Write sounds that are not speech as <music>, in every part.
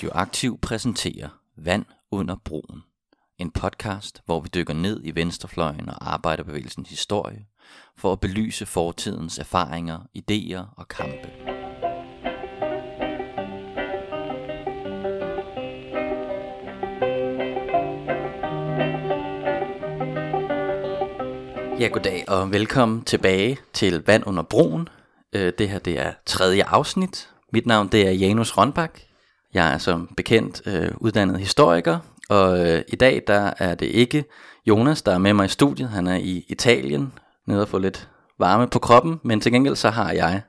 Radioaktiv præsenterer Vand under broen. En podcast, hvor vi dykker ned i venstrefløjen og arbejderbevægelsens historie, for at belyse fortidens erfaringer, idéer og kampe. Ja, goddag og velkommen tilbage til Vand under broen. Øh, det her det er tredje afsnit. Mit navn det er Janus Rønbak. Jeg er som bekendt øh, uddannet historiker, og øh, i dag der er det ikke Jonas, der er med mig i studiet. Han er i Italien, nede og få lidt varme på kroppen, men til gengæld så har jeg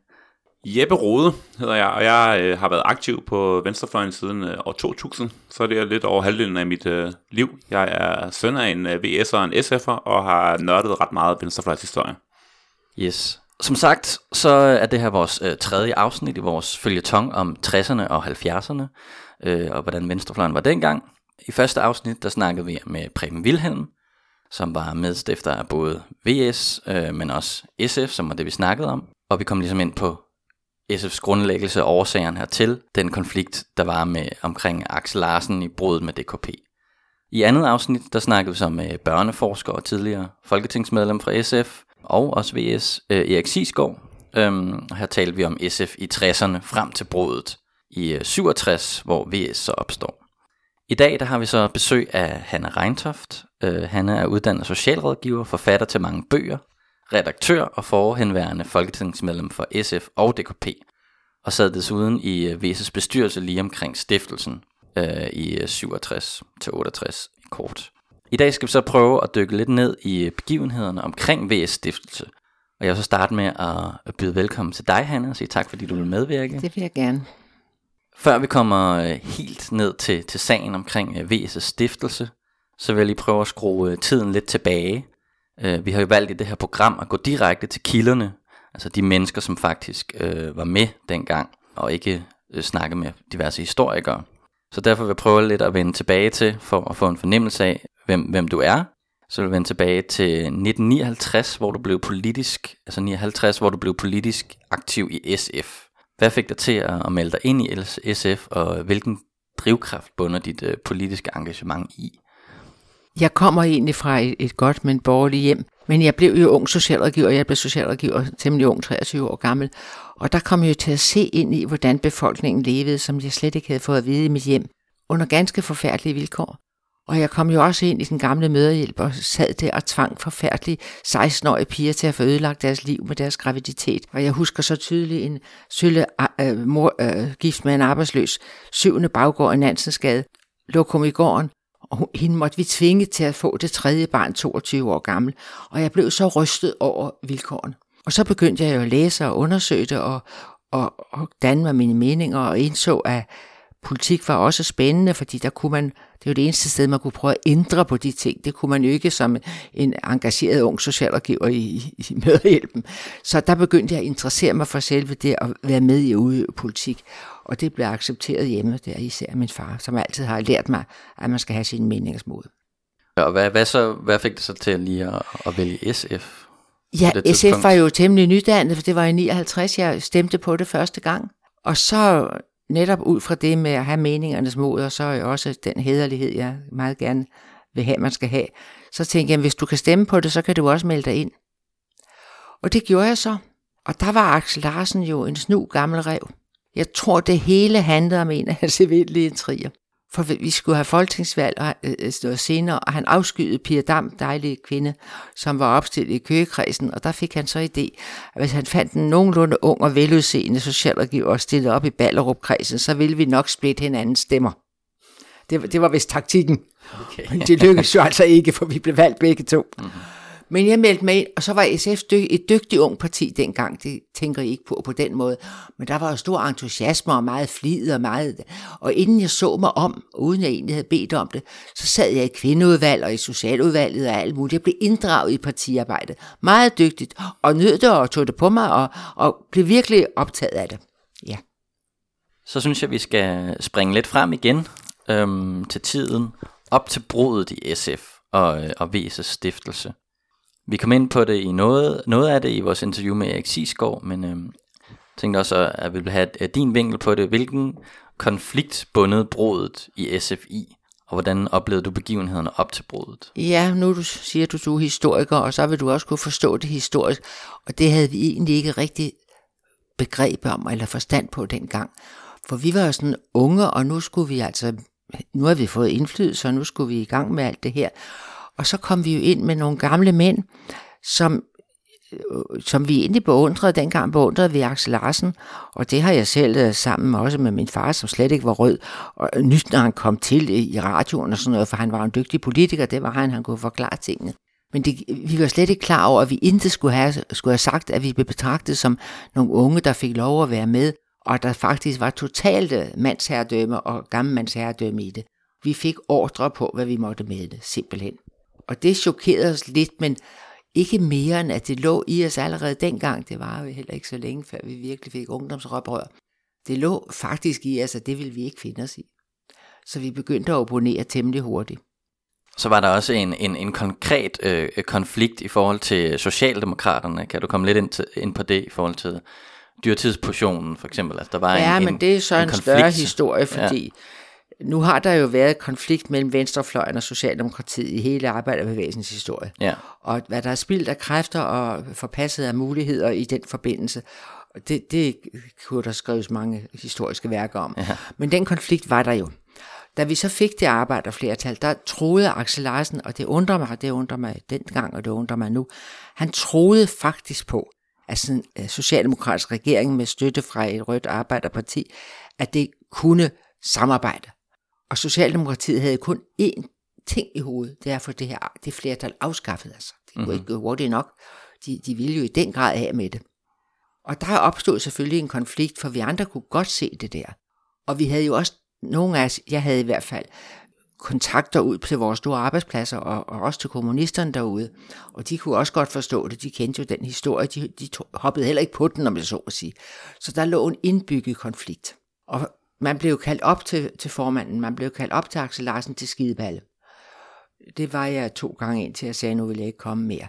Jeppe Rode hedder jeg, og jeg øh, har været aktiv på Venstrefløjen siden øh, år 2000, så det er lidt over halvdelen af mit øh, liv. Jeg er søn af en øh, VS'er og en SF'er, og har nørdet ret meget Venstrefløjs historie. Yes. Som sagt, så er det her vores øh, tredje afsnit i vores følgetong om 60'erne og 70'erne, øh, og hvordan venstrefløjen var dengang. I første afsnit, der snakkede vi med Preben Wilhelm, som var medstifter af både VS, øh, men også SF, som var det, vi snakkede om. Og vi kom ligesom ind på SF's grundlæggelse og årsagerne hertil, den konflikt, der var med omkring Axel Larsen i brudet med DKP. I andet afsnit, der snakkede vi så med børneforsker og tidligere folketingsmedlem fra SF, og også VS, øh, Erik Sisgaard. Øhm, her talte vi om SF i 60'erne frem til brudet i øh, 67, hvor VS så opstår. I dag der har vi så besøg af Hanne Reintoft. Øh, Hanne er uddannet socialrådgiver, forfatter til mange bøger, redaktør og forhenværende folketingsmedlem for SF og DKP, og sad desuden i øh, VS' bestyrelse lige omkring stiftelsen øh, i øh, 67 til 68 kort. I dag skal vi så prøve at dykke lidt ned i begivenhederne omkring VS stiftelse. Og jeg vil så starte med at byde velkommen til dig, Hanne, og sige tak, fordi du vil medvirke. Det vil jeg gerne. Før vi kommer øh, helt ned til, til sagen omkring øh, VS' stiftelse, så vil jeg lige prøve at skrue øh, tiden lidt tilbage. Vi har jo valgt i det her program at gå direkte til kilderne, altså de mennesker, som faktisk øh, var med dengang, og ikke øh, snakke med diverse historikere. Så derfor vil jeg prøve lidt at vende tilbage til, for at få en fornemmelse af, hvem, hvem du er. Så vil vi vende tilbage til 1959, hvor du blev politisk, altså 59, hvor du blev politisk aktiv i SF. Hvad fik dig til at at melde dig ind i SF, og hvilken drivkraft bunder dit øh, politiske engagement i? Jeg kommer egentlig fra et, et godt, men borgerligt hjem. Men jeg blev jo ung socialrådgiver, jeg blev socialrådgiver temmelig ung, 23 år gammel. Og der kom jeg jo til at se ind i, hvordan befolkningen levede, som jeg slet ikke havde fået at vide i mit hjem, under ganske forfærdelige vilkår. Og jeg kom jo også ind i den gamle møderhjælp og sad der og tvang forfærdelige 16-årige piger til at få ødelagt deres liv med deres graviditet. Og jeg husker så tydeligt en sølle øh, mor, øh, gift med en arbejdsløs, syvende baggård i Nansensgade, lokum i gården, og hun- hende måtte vi tvinge til at få det tredje barn, 22 år gammel. Og jeg blev så rystet over vilkårene. Og så begyndte jeg jo at læse og undersøge det, og, og, og danne mig mine meninger, og indså, at politik var også spændende, fordi der kunne man, det er jo det eneste sted, man kunne prøve at ændre på de ting. Det kunne man jo ikke som en engageret ung socialrådgiver i, i, i møderhjælpen. Så der begyndte jeg at interessere mig for selve det at være med i udøve politik. Og det blev accepteret hjemme, der især min far, som altid har lært mig, at man skal have sine meningsmål. Og hvad, hvad, så, hvad fik dig så til lige at, at vælge SF? Ja, det SF tidspunkt? var jo temmelig nydannet, for det var i 59, jeg stemte på det første gang. Og så netop ud fra det med at have meningernes mod, og så er også den hederlighed, jeg meget gerne vil have, man skal have, så tænkte jeg, hvis du kan stemme på det, så kan du også melde dig ind. Og det gjorde jeg så. Og der var Axel Larsen jo en snu gammel rev. Jeg tror, det hele handlede om en af hans <laughs> evindelige intriger. For vi skulle have folketingsvalg og, øh, øh, noget senere, og han afskyede Pia Dam, dejlige kvinde, som var opstillet i køgekredsen, og der fik han så idé, at hvis han fandt en nogenlunde ung og veludseende socialrådgiver og stillede op i Ballerup-kredsen, så ville vi nok splitte hinandens stemmer. Det, var- det var vist taktikken. Okay. Men det lykkedes jo altså ikke, for vi blev valgt begge to. Mm-hmm. Men jeg meldte mig ind, og så var SF dy- et dygtigt ung parti dengang. Det tænker jeg ikke på på den måde. Men der var jo stor entusiasme og meget flid og meget... Og inden jeg så mig om, uden jeg egentlig havde bedt om det, så sad jeg i kvindeudvalg og i socialudvalget og alt muligt. Jeg blev inddraget i partiarbejdet. Meget dygtigt. Og nød det og tog det på mig og, og blev virkelig optaget af det. Ja. Så synes jeg, vi skal springe lidt frem igen øhm, til tiden op til brudet i SF og, øh, og VS' stiftelse. Vi kom ind på det i noget, noget af det i vores interview med Erik Sisgaard, men øh, tænkte også, at vi vil have øh, din vinkel på det. Hvilken konflikt bundet brodet i SFI, og hvordan oplevede du begivenhederne op til brudet? Ja, nu du siger du, du er historiker, og så vil du også kunne forstå det historisk, og det havde vi egentlig ikke rigtig begreb om eller forstand på dengang. For vi var jo sådan unge, og nu skulle vi altså, nu har vi fået indflydelse, og nu skulle vi i gang med alt det her. Og så kom vi jo ind med nogle gamle mænd, som øh, som vi egentlig beundrede, dengang beundrede vi Axel Larsen, og det har jeg selv øh, sammen også med min far, som slet ikke var rød, og nyt når han kom til øh, i radioen og sådan noget, for han var en dygtig politiker, det var han, han kunne forklare tingene. Men det, vi var slet ikke klar over, at vi intet skulle have, skulle have sagt, at vi blev betragtet som nogle unge, der fik lov at være med, og der faktisk var totalt mandsherredømme og gammelmandsherredømme i det. Vi fik ordre på, hvad vi måtte med det, simpelthen. Og det chokerede os lidt, men ikke mere end at det lå i os allerede dengang. Det var jo heller ikke så længe, før vi virkelig fik ungdomsoprør. Det lå faktisk i os, at det ville vi ikke finde os i. Så vi begyndte at opponere temmelig hurtigt. Så var der også en, en, en konkret øh, konflikt i forhold til Socialdemokraterne. Kan du komme lidt ind, til, ind på det i forhold til dyrtidsportionen for eksempel? Altså, der var ja, en, men det er så en, en større historie, fordi ja nu har der jo været konflikt mellem venstrefløjen og Socialdemokratiet i hele arbejderbevægelsens historie. Ja. Og hvad der er spildt af kræfter og forpasset af muligheder i den forbindelse, det, det kunne der skrives mange historiske værker om. Ja. Men den konflikt var der jo. Da vi så fik det arbejderflertal, der troede Axel Larsen, og det undrer mig, det undrer mig dengang, og det undrer mig nu, han troede faktisk på, at sådan en socialdemokratisk regering med støtte fra et rødt arbejderparti, at det kunne samarbejde. Og Socialdemokratiet havde kun én ting i hovedet, det er få det her det flertal afskaffet. Altså. Det kunne mm-hmm. ikke gå hurtigt nok. De, de ville jo i den grad af med det. Og der opstod selvfølgelig en konflikt, for vi andre kunne godt se det der. Og vi havde jo også, nogle af os, jeg havde i hvert fald, kontakter ud til vores store arbejdspladser, og, og også til kommunisterne derude. Og de kunne også godt forstå det, de kendte jo den historie, de, de hoppede heller ikke på den, om jeg så at sige. Så der lå en indbygget konflikt. Og man blev kaldt op til, til formanden, man blev kaldt op til Axel Larsen til skideballe. Det var jeg to gange ind til, at sagde, nu vil jeg ikke komme mere.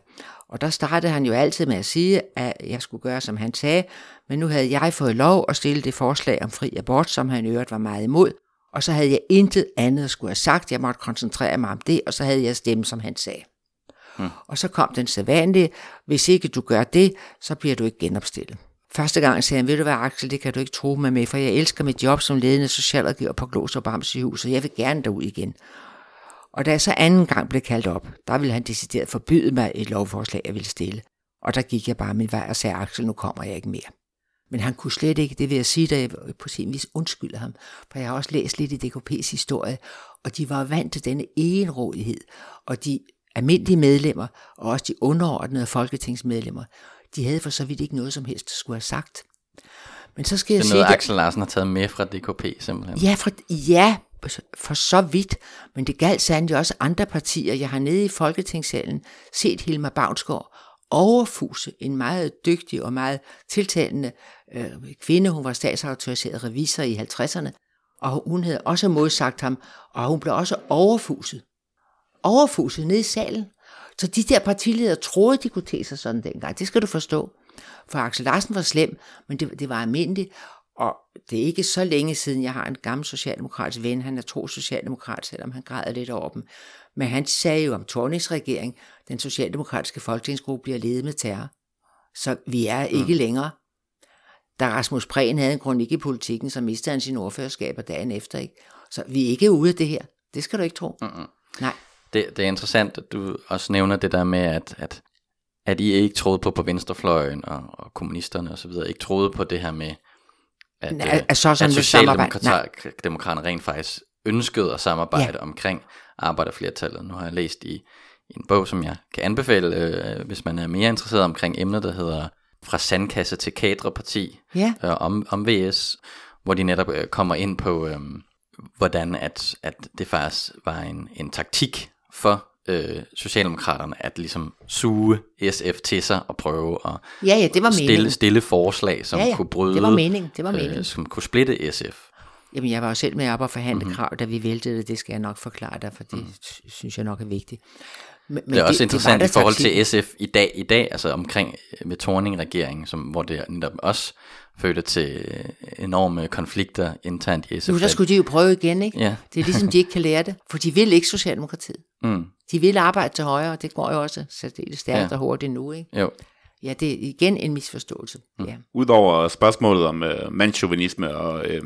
Og der startede han jo altid med at sige, at jeg skulle gøre, som han sagde, men nu havde jeg fået lov at stille det forslag om fri abort, som han øvrigt var meget imod, og så havde jeg intet andet at skulle have sagt. Jeg måtte koncentrere mig om det, og så havde jeg stemt, som han sagde. Hmm. Og så kom den sædvanlige, hvis ikke du gør det, så bliver du ikke genopstillet. Første gang sagde han, ved du hvad Axel, det kan du ikke tro mig med, for jeg elsker mit job som ledende socialrådgiver på Glostrup sygehus, og jeg vil gerne derud igen. Og da jeg så anden gang blev kaldt op, der ville han decideret forbyde mig et lovforslag, jeg ville stille. Og der gik jeg bare min vej og sagde, Axel, nu kommer jeg ikke mere. Men han kunne slet ikke, det vil jeg sige, da jeg på sin vis undskylder ham, for jeg har også læst lidt i DKP's historie, og de var vant til denne enrådighed, og de almindelige medlemmer, og også de underordnede folketingsmedlemmer, de havde for så vidt ikke noget som helst skulle have sagt. Men så skal jeg sige... Det er noget, Axel Larsen har taget med fra DKP simpelthen. Ja, for, ja, for så vidt. Men det galt sandelig også andre partier. Jeg har nede i Folketingssalen set Hilma Bavnsgaard overfuse en meget dygtig og meget tiltalende øh, kvinde. Hun var statsautoriseret revisor i 50'erne, og hun havde også modsagt ham, og hun blev også overfuset. Overfuset nede i salen. Så de der partiledere troede, de kunne tage sig sådan dengang. Det skal du forstå. For Axel Larsen var slem, men det, det var almindeligt. Og det er ikke så længe siden, jeg har en gammel socialdemokratisk ven, han er tro socialdemokrat, selvom han græder lidt over dem. Men han sagde jo om Tornings regering, den socialdemokratiske folketingsgruppe bliver ledet med terror. Så vi er ikke mm. længere. Da Rasmus Prehn havde en kronik i politikken, så mistede han sin ordførerskaber dagen efter. Ikke? Så vi er ikke ude af det her. Det skal du ikke tro. Mm-hmm. Nej det, det er interessant, at du også nævner det der med, at, at, at I ikke troede på på venstrefløjen og, og kommunisterne og så videre, ikke troede på det her med, at, Nej, øh, så at Socialdemokraterne rent faktisk ønskede at samarbejde ja. omkring arbejderflertallet. Nu har jeg læst i, i en bog, som jeg kan anbefale, øh, hvis man er mere interesseret omkring emnet, der hedder Fra sandkasse til kadreparti ja. øh, om, om VS, hvor de netop øh, kommer ind på, øh, hvordan at, at det faktisk var en, en taktik for øh, Socialdemokraterne at ligesom suge SF til sig og prøve at ja, ja, det var stille, stille forslag, som ja, ja, kunne bryde, det var mening. Det var mening. Øh, som kunne splitte SF. Jamen, jeg var jo selv med op og forhandle mm-hmm. krav, da vi væltede det. Det skal jeg nok forklare dig, for det mm. synes jeg nok er vigtigt. Men, det er også var interessant da i forhold taktik. til SF i dag, i dag altså omkring øh, med Torning-regeringen, som, hvor det netop også førte til øh, enorme konflikter internt i SF. Nu der skulle de jo prøve igen, ikke? Ja. Det er ligesom, de ikke kan lære det, for de vil ikke Socialdemokratiet. Mm, De vil arbejde til højre, og det går jo også særdeles stærkt ja. og hurtigt nu, ikke? jo. Ja, det er igen en misforståelse. Mm. Ja. Udover spørgsmålet om øh, mandsjuvenisme og, øh,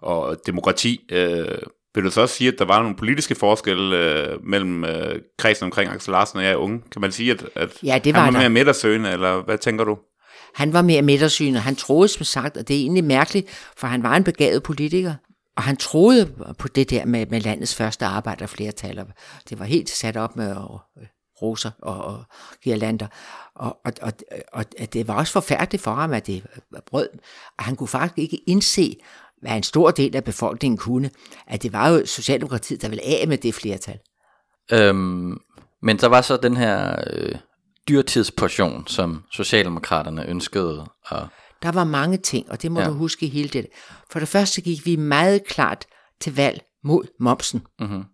og demokrati, øh, vil du så også sige, at der var nogle politiske forskelle øh, mellem øh, kredsen omkring Axel Larsen og jeg unge? Kan man sige, at, at Ja, det han var var der. mere midtersøgende, eller hvad tænker du? Han var mere midtersynet. Han troede, som sagt, og det er egentlig mærkeligt, for han var en begavet politiker. Og han troede på det der med, med landets første arbejderflertal. og Det var helt sat op med øh, roser og, og girlander. Og, og, og, og det var også forfærdeligt for ham, at det brød. Og han kunne faktisk ikke indse, hvad en stor del af befolkningen kunne, at det var jo Socialdemokratiet, der ville af med det flertal. Øhm, men der var så den her øh, dyrtidsportion, som Socialdemokraterne ønskede at... Der var mange ting, og det må Ja. du huske hele det. For det første gik vi meget klart til valg mod momsen. Mm-hmm.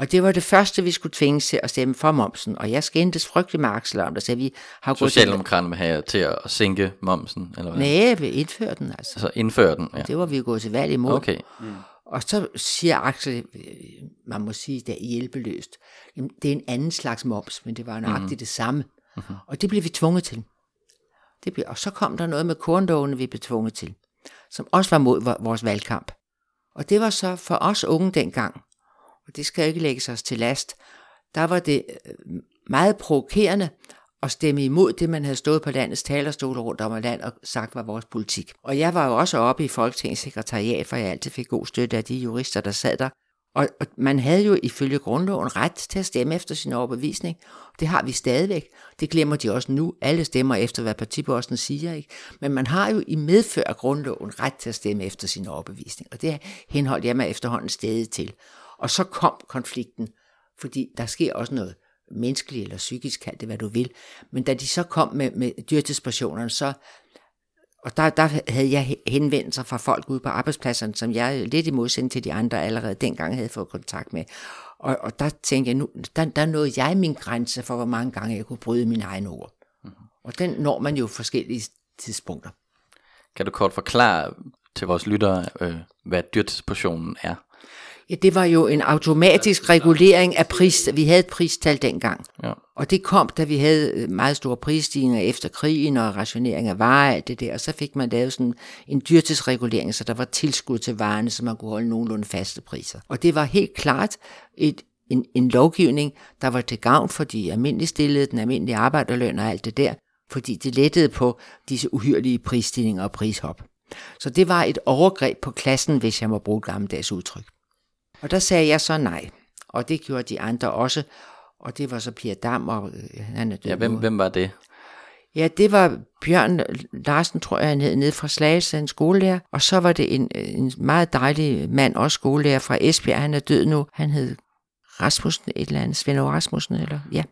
Og det var det første, vi skulle tvinges til at stemme for momsen. Og jeg skændtes frygtelig med Axel om det, så vi har gået. Socialdemokraterne vil have til at sænke momsen, eller hvad? Nej, vi indføre den altså. Altså indføre den, ja. Det var vi gået til valg imod. Okay. Og så siger Axel, øh, man må sige, det er hjælpeløst. Jamen, det er en anden slags moms, men det var nøjagtigt mm. det samme. Mm-hmm. Og det blev vi tvunget til. Det blev, og så kom der noget med korndogene, vi blev tvunget til, som også var mod vor- vores valgkamp. Og det var så for os unge dengang, og det skal ikke lægges os til last, der var det øh, meget provokerende at stemme imod det, man havde stået på landets talerstol rundt om i land og sagt var vores politik. Og jeg var jo også oppe i Folketingets sekretariat, for jeg altid fik god støtte af de jurister, der sad der. Og, og man havde jo ifølge grundloven ret til at stemme efter sin overbevisning. Det har vi stadigvæk. Det glemmer de også nu. Alle stemmer efter, hvad partibossen siger. Ikke? Men man har jo i medfør af grundloven ret til at stemme efter sin overbevisning. Og det henholdt jeg mig efterhånden stedet til. Og så kom konflikten, fordi der sker også noget menneskeligt eller psykisk, kald det hvad du vil. Men da de så kom med, med dyrtidspersionerne, så og der, der havde jeg henvendelser fra folk ude på arbejdspladserne, som jeg lidt i modsætning til de andre allerede dengang havde fået kontakt med. Og, og der tænkte jeg, nu, der, der nåede jeg min grænse for, hvor mange gange jeg kunne bryde mine egne ord. Mm-hmm. Og den når man jo forskellige tidspunkter. Kan du kort forklare til vores lyttere, øh, hvad dyrtidsportionen er? Ja, det var jo en automatisk regulering af pris. Vi havde et pristal dengang. Ja. Og det kom, da vi havde øh, meget store prisstigninger efter krigen og rationering af varer og alt det der. Og så fik man lavet sådan en dyrtidsregulering, så der var tilskud til varerne, så man kunne holde nogenlunde faste priser. Og det var helt klart et, en, en lovgivning, der var til gavn for de almindelige stillede, den almindelige arbejderløn og alt det der, fordi det lettede på disse uhyrlige prisstigninger og prishop. Så det var et overgreb på klassen, hvis jeg må bruge et gammeldags udtryk. Og der sagde jeg så nej, og det gjorde de andre også, og det var så Pia Dam, og øh, han er død Ja, hvem, hvem var det? Ja, det var Bjørn Larsen, tror jeg, han hed, nede fra Slagelse, en skolelærer. Og så var det en, en meget dejlig mand, også skolelærer fra Esbjerg, han er død nu. Han hed Rasmussen, et eller andet, Svend Rasmussen, eller ja.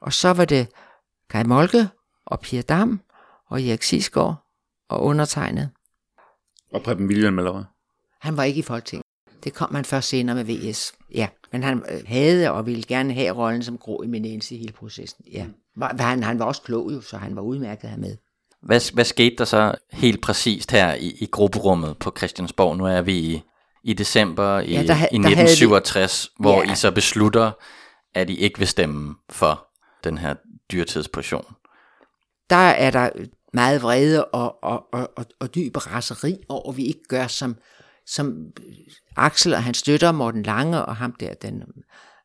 Og så var det Kai Molke, og Pia Dam, og Erik Sisgaard, og undertegnet. Og Preben William, eller hvad? Han var ikke i Folketinget. Det kom han først senere med VS. Ja, men han øh, havde og ville gerne have rollen som grå eminence i hele processen. Ja. Var- Han, han var også klog jo, så han var udmærket her med. Hvad, hvad skete der så helt præcist her i, i grupperummet på Christiansborg? Nu er vi i, i december i, Ja, der ha- i der havde vi- 1967, hvor Ja. I så beslutter, at I ikke vil stemme for den her dyrtidsportion. der er der meget vrede og, og, og, og, og dyb raseri over, at vi ikke gør som, som øh, Axel og hans støtter, Morten Lange og ham der, den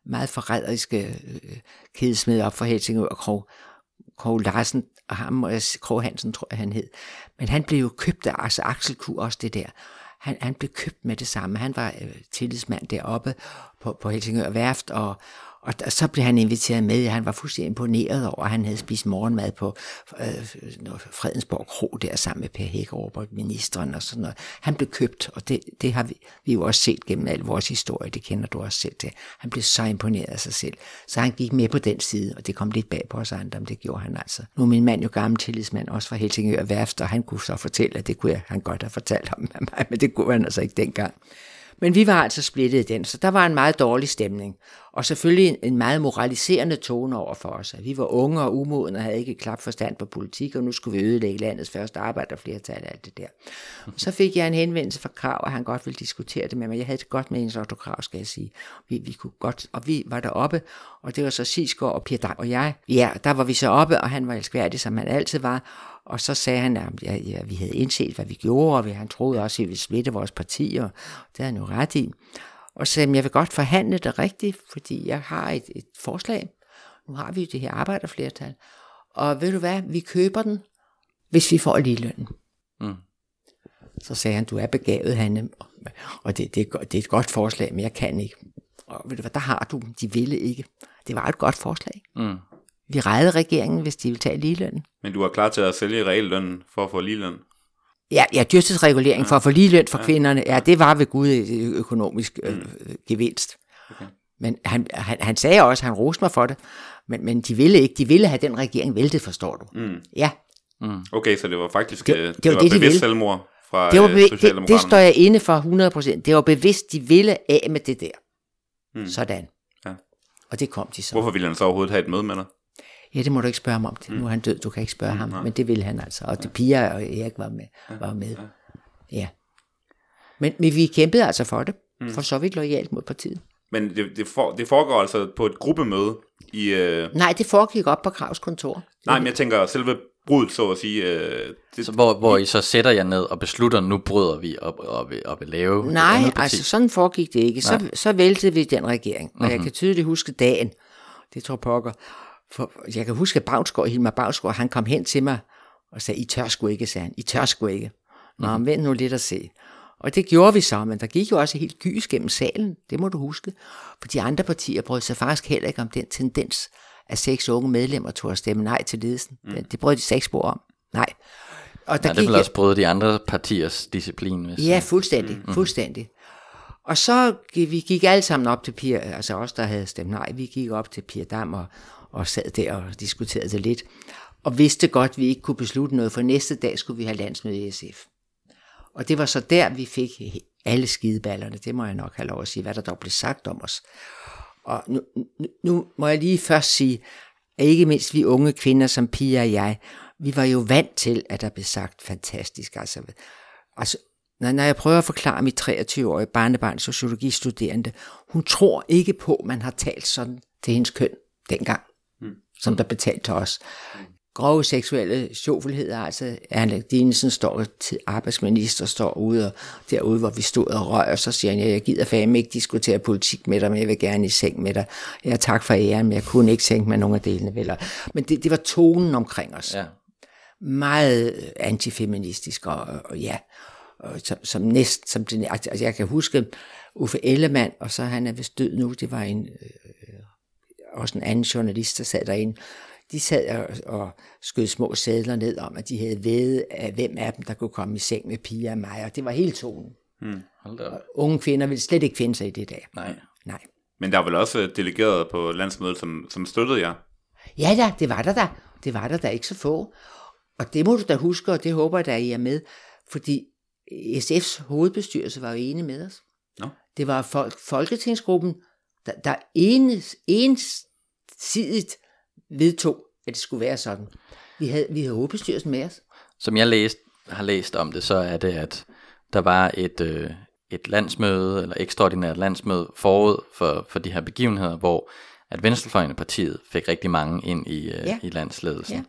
meget forræderiske øh, kædesmed op for Helsingør og Krog, Krog Larsen, og ham, og Krog Hansen, tror jeg han hed. Men han blev jo købt af, altså Axel kunne også det der. Han, han blev købt med det samme. Han var øh, tillidsmand deroppe på, på Helsingør Værft, og, og der, så blev han inviteret med. Han var fuldstændig imponeret over, at han havde spist morgenmad på øh, Fredensborg Kro der sammen med Per Hækkerup og ministeren og sådan noget. Han blev købt, og det, det har vi, vi jo også set gennem al vores historie. Det kender du også selv til. Han blev så imponeret af sig selv. Så han gik med på den side, og det kom lidt bag på os andre, men det gjorde han altså. Nu er min mand jo gammel tillidsmand, også fra Helsingør Værft, og han kunne så fortælle, at det kunne jeg, han godt have fortalt om mig, men det kunne han altså ikke dengang. Men vi var altså splittet i den, så der var en meget dårlig stemning. Og selvfølgelig en, meget moraliserende tone over for os. At vi var unge og umodne og havde ikke klap forstand på politik, og nu skulle vi ødelægge landets første arbejderflertal og alt det der. Så fik jeg en henvendelse fra Krav, at han godt ville diskutere det med mig. Jeg havde det godt med en Otto Krav, skal jeg sige. Vi, vi kunne godt, og vi var deroppe, og det var så Sisgaard og Pierre Dam og jeg. Ja, der var vi så oppe, og han var elskværdig, som han altid var. Og så sagde han, at ja, ja, vi havde indset, hvad vi gjorde, og han troede også, at vi ville splitte vores parti, og det havde han jo ret i. Og så sagde, jeg vil godt forhandle det rigtigt, fordi jeg har et, et forslag. Nu har vi jo det her arbejderflertal. Og ved du hvad, vi køber den, hvis vi får ligelønnen. Mm. Så sagde han, du er begavet, Hanne, og det, det, det er et godt forslag, men jeg kan ikke. Og ved du hvad, der har du dem, de ville ikke. Det var et godt forslag. Mm. Vi reddede regeringen, hvis de ville tage ligelønnen. Men du er klar til at sælge reallønnen for at få ligeløn? Ja, ja dyrtidsregulering for at få ligeløn for ja. kvinderne, ja, det var ved Gud et økonomisk øh, gevinst. Okay. Men han, han, han sagde også, han roste mig for det, men, men de ville ikke, de ville have den regering væltet, forstår du. Mm. Ja. Mm. Okay, så det var faktisk det, det, det, det var var det, de bevidst ville. selvmord fra Det, var øh, bevi- det, det står jeg inde for 100%. Det var bevidst, de ville af med det der. Mm. Sådan. Ja. Og det kom de så. Hvorfor ville han så overhovedet have et møde med dig? Ja, det må du ikke spørge ham om. Nu er han død, du kan ikke spørge mm, ham. Men det ville han altså. Og det Pia og Erik var med. Var med. Ja. Men, men vi kæmpede altså for det. Mm. For så vidt lojalt mod partiet. Men det, det, for, det foregår altså på et gruppemøde i... Øh, Nej, det foregik op på Kravs kontor. nej, men jeg tænker selve bruddet, så at sige... Øh, det, Så hvor, hvor I så sætter jer ned og beslutter, nu bryder vi op og vil, og vil lave Nej, altså sådan foregik det ikke. Så, så væltede vi den regering, og mm-hmm. jeg kan tydeligt huske dagen. Det tror pokker. For jeg kan huske, at Bavnsgaard, Hilmar Bavnsgaard, han kom hen til mig og sagde, I tør sgu ikke, sagde han. I tør sgu ikke. Nå, mm-hmm. vent nu lidt at se. Og det gjorde vi så, men der gik jo også helt gys gennem salen, det må du huske. For de andre partier brød sig faktisk heller ikke om den tendens, at seks unge medlemmer tog at stemme nej til ledelsen. Mm. Det brød de seks spor om. Nej. Og Ja, det vil også bryde de andre partiers disciplin. Hvis, Ja, fuldstændig, mm. fuldstændig. Og så gik, vi gik alle sammen op til Pia, altså os, der havde stemt nej, vi gik op til Pia Dam og, og sad der og diskuterede det lidt. Og vidste godt, at vi ikke kunne beslutte noget, for næste dag skulle vi have landsmøde i SF. Og det var så der, vi fik alle skideballerne, det må jeg nok have lov at sige, hvad der dog blev sagt om os. Og nu, nu, må jeg lige først sige, at ikke mindst vi unge kvinder som Pia og jeg, vi var jo vant til, at der blev sagt fantastisk. Altså, altså når, når jeg prøver at forklare mit 23-årige barnebarn, sociologistuderende, hun tror ikke på, at man har talt sådan til hendes køn dengang som der betalt til os. Grove seksuelle sjofelheder, altså Erling Dinesen står til arbejdsminister, står ude og derude, hvor vi stod og røg, og så siger han, jeg gider fandme ikke diskutere politik med dig, men jeg vil gerne i seng med dig. Ja, tak for æren, men jeg kunne ikke sænke med nogle af delene. Vel? Men det, det var tonen omkring os. Ja. Meget antifeministisk, og, og ja, og som, som næst, som det, altså jeg kan huske Uffe Ellemann, og så han er vist død nu, det var en, øh, også en anden journalist, der sad derinde, de sad og, og skød små sædler ned om, at de havde ved, at hvem af dem, der kunne komme i seng med Pia og mig, og det var hele tonen. Hmm. Hold da op. Unge kvinder ville slet ikke finde sig i det der. Nej. Nej. Men der er vel også delegeret på landsmødet, som, som støttede jer? Ja da, det var der da. Det var der da ikke så få. Og det må du da huske, og det håber jeg, at I er med. Fordi SF's hovedbestyrelse var jo enige med os. Nå. Det var folk, Folketingsgruppen, der, der enes, ensidigt vedtog, at det skulle være sådan. Vi havde, vi havde hovedbestyrelsen med os. Som jeg læst, har læst om det, så er det, at der var et, øh, et landsmøde, eller ekstraordinært landsmøde forud for, for de her begivenheder, hvor at Venstrefløjen partiet fik rigtig mange ind i, øh, Ja. i landsledelsen. Ja.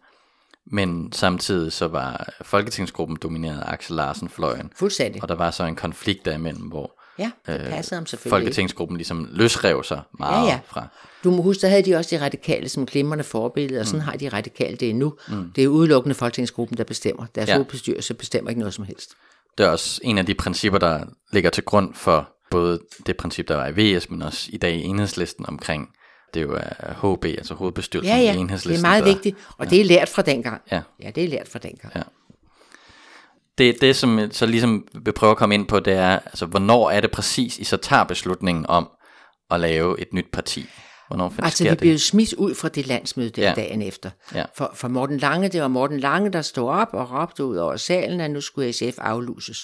Men samtidig så var Folketingsgruppen domineret af Axel Larsen fløjen, Fuldstændig. og der var så en konflikt derimellem, hvor Ja, det passede ham selvfølgelig. Folketingsgruppen ligesom løsrev sig meget Ja, ja. fra. Du må huske, der havde de også de radikale som glimrende forbillede, og sådan har de radikale det endnu. Mm. Det er udelukkende Folketingsgruppen, der bestemmer. Deres Ja. ja. hovedbestyrelse bestemmer ikke noget som helst. Det er også en af de principper, der ligger til grund for både det princip, der var i VS, men også i dag i enhedslisten omkring, det er jo HB, altså hovedbestyrelsen Ja, i ja, enhedslisten. det er meget der, vigtigt, og det er lært fra dengang. Ja. ja, det er lært fra dengang. Ja. Det, det, som jeg så ligesom vil prøve at komme ind på, det er, altså, hvornår er det præcis, I så tager beslutningen om at lave et nyt parti? Hvornår finder Altså, sker vi det? blev smidt ud fra det landsmøde der Ja. dagen efter. Ja. For, for Morten Lange, det var Morten Lange, der stod op og råbte ud over salen, at nu skulle SF afluses.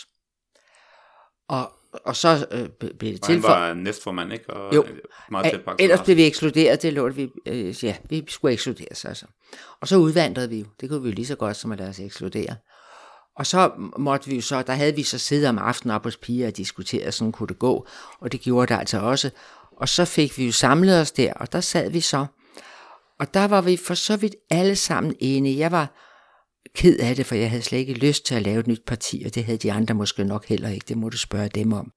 Og og så øh, blev det han tilføjet. var næstformand, ikke? Og Jo. øh, meget tæt Ellers blev vi ekskluderet, det lå vi, øh, ja, vi skulle ekskluderes altså. Og så udvandrede vi jo, det kunne vi jo lige så godt som at lade os ekskludere. Og så måtte vi jo så, der havde vi så siddet om aftenen op hos piger og diskuteret, sådan kunne det gå, og det gjorde det altså også. Og så fik vi jo samlet os der, og der sad vi så. Og der var vi for så vidt alle sammen enige. Jeg var ked af det, for jeg havde slet ikke lyst til at lave et nyt parti, og det havde de andre måske nok heller ikke. Det må du spørge dem om.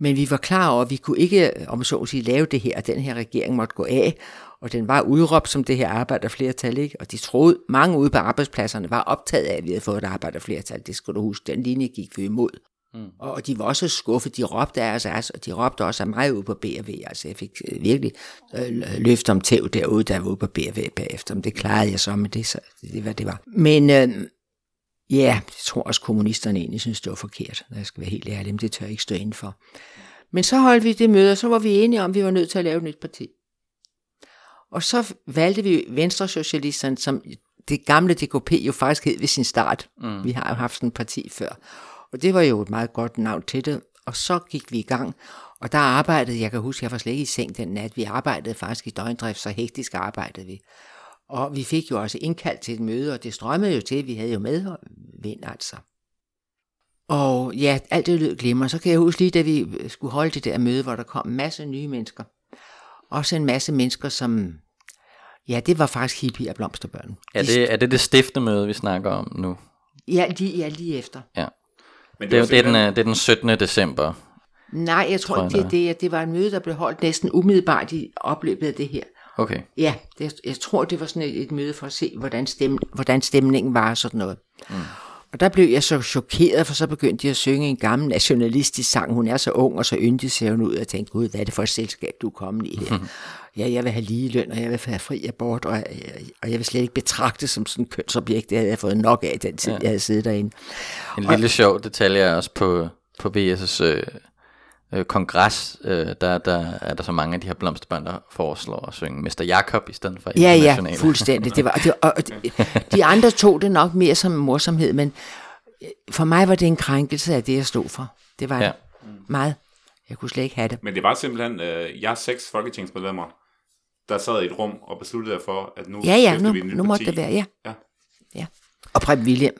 Men vi var klar over, at vi kunne ikke, om så at sige, lave det her, og den her regering måtte gå af, og den var udråbt som det her arbejderflertal, ikke? Og de troede, mange ude på arbejdspladserne var optaget af, at vi havde fået et arbejderflertal. Det skal du huske, den linje gik vi imod. Mm. Og de var også skuffet, de råbte af os, altså, og de råbte også af mig ude på B&V, altså jeg fik øh, virkelig øh, løft om tæv derude, der var ude på B&V bagefter, men det klarede jeg så med det, så det var det var. Men øh, ja, jeg tror også kommunisterne egentlig synes, det var forkert, jeg skal være helt ærlig, men det tør jeg ikke stå inden for. Men så holdt vi det møde, og så var vi enige om, at vi var nødt til at lave et nyt parti. Og så valgte vi Venstre-socialisterne, som det gamle DKP jo faktisk hed ved sin start. Mm. Vi har jo haft sådan et parti før. Og det var jo et meget godt navn til det. Og så gik vi i gang. Og der arbejdede, jeg kan huske, jeg var slet ikke i seng den nat. Vi arbejdede faktisk i døgndrift, så hektisk arbejdede vi. Og vi fik jo også indkaldt til et møde, og det strømmede jo til. Vi havde jo medvind altså. Og ja, alt det lød glimmer. Så kan jeg huske lige, da vi skulle holde det der møde, hvor der kom en masse nye mennesker. Også en masse mennesker, som... Ja, det var faktisk hippie og blomsterbørn. Er det, er det det stiftemøde, vi snakker om nu? Ja, lige, ja, lige efter. Ja. Men Det, er, var jo- det, er den, øh, det er den 17. december. Nej, jeg tror, Tror tror jeg, det, det, det var en møde, der blev holdt næsten umiddelbart i opløbet af det her. Okay. Ja, det, jeg tror, det var sådan et, et møde for at se, hvordan, stem, hvordan stemningen var og sådan noget. Mm. Og der blev jeg så chokeret, for så begyndte de at synge en gammel nationalistisk sang. Hun er så ung og så yndig, ser hun ud. Og jeg tænkte, gud, hvad er det for et selskab, du er kommet i her? ja, jeg vil have lige løn, og jeg vil have fri abort, og, og jeg vil slet ikke betragte som sådan et kønsobjekt. Det havde jeg fået nok af den tid, ja. jeg havde siddet derinde. En lille sjov detalje er også på, på VS' øh, øh, kongres, øh, der, der er der så mange af de her blomsterbørn, der foreslår at synge Mester Jakob i stedet for Ja, ja, fuldstændig. Det var, det, og, og de, de andre tog det nok mere som morsomhed, men øh, for mig var det en krænkelse af det, jeg stod for. Det var Ja. meget. Jeg kunne slet ikke have det. Men det var simpelthen, øh, jeg er seks folketingsmedlemmer, der sad i et rum og besluttede for, at nu Ja, ja, nu, vi nu måtte parti. det være, ja. Ja. ja. Og Preben William.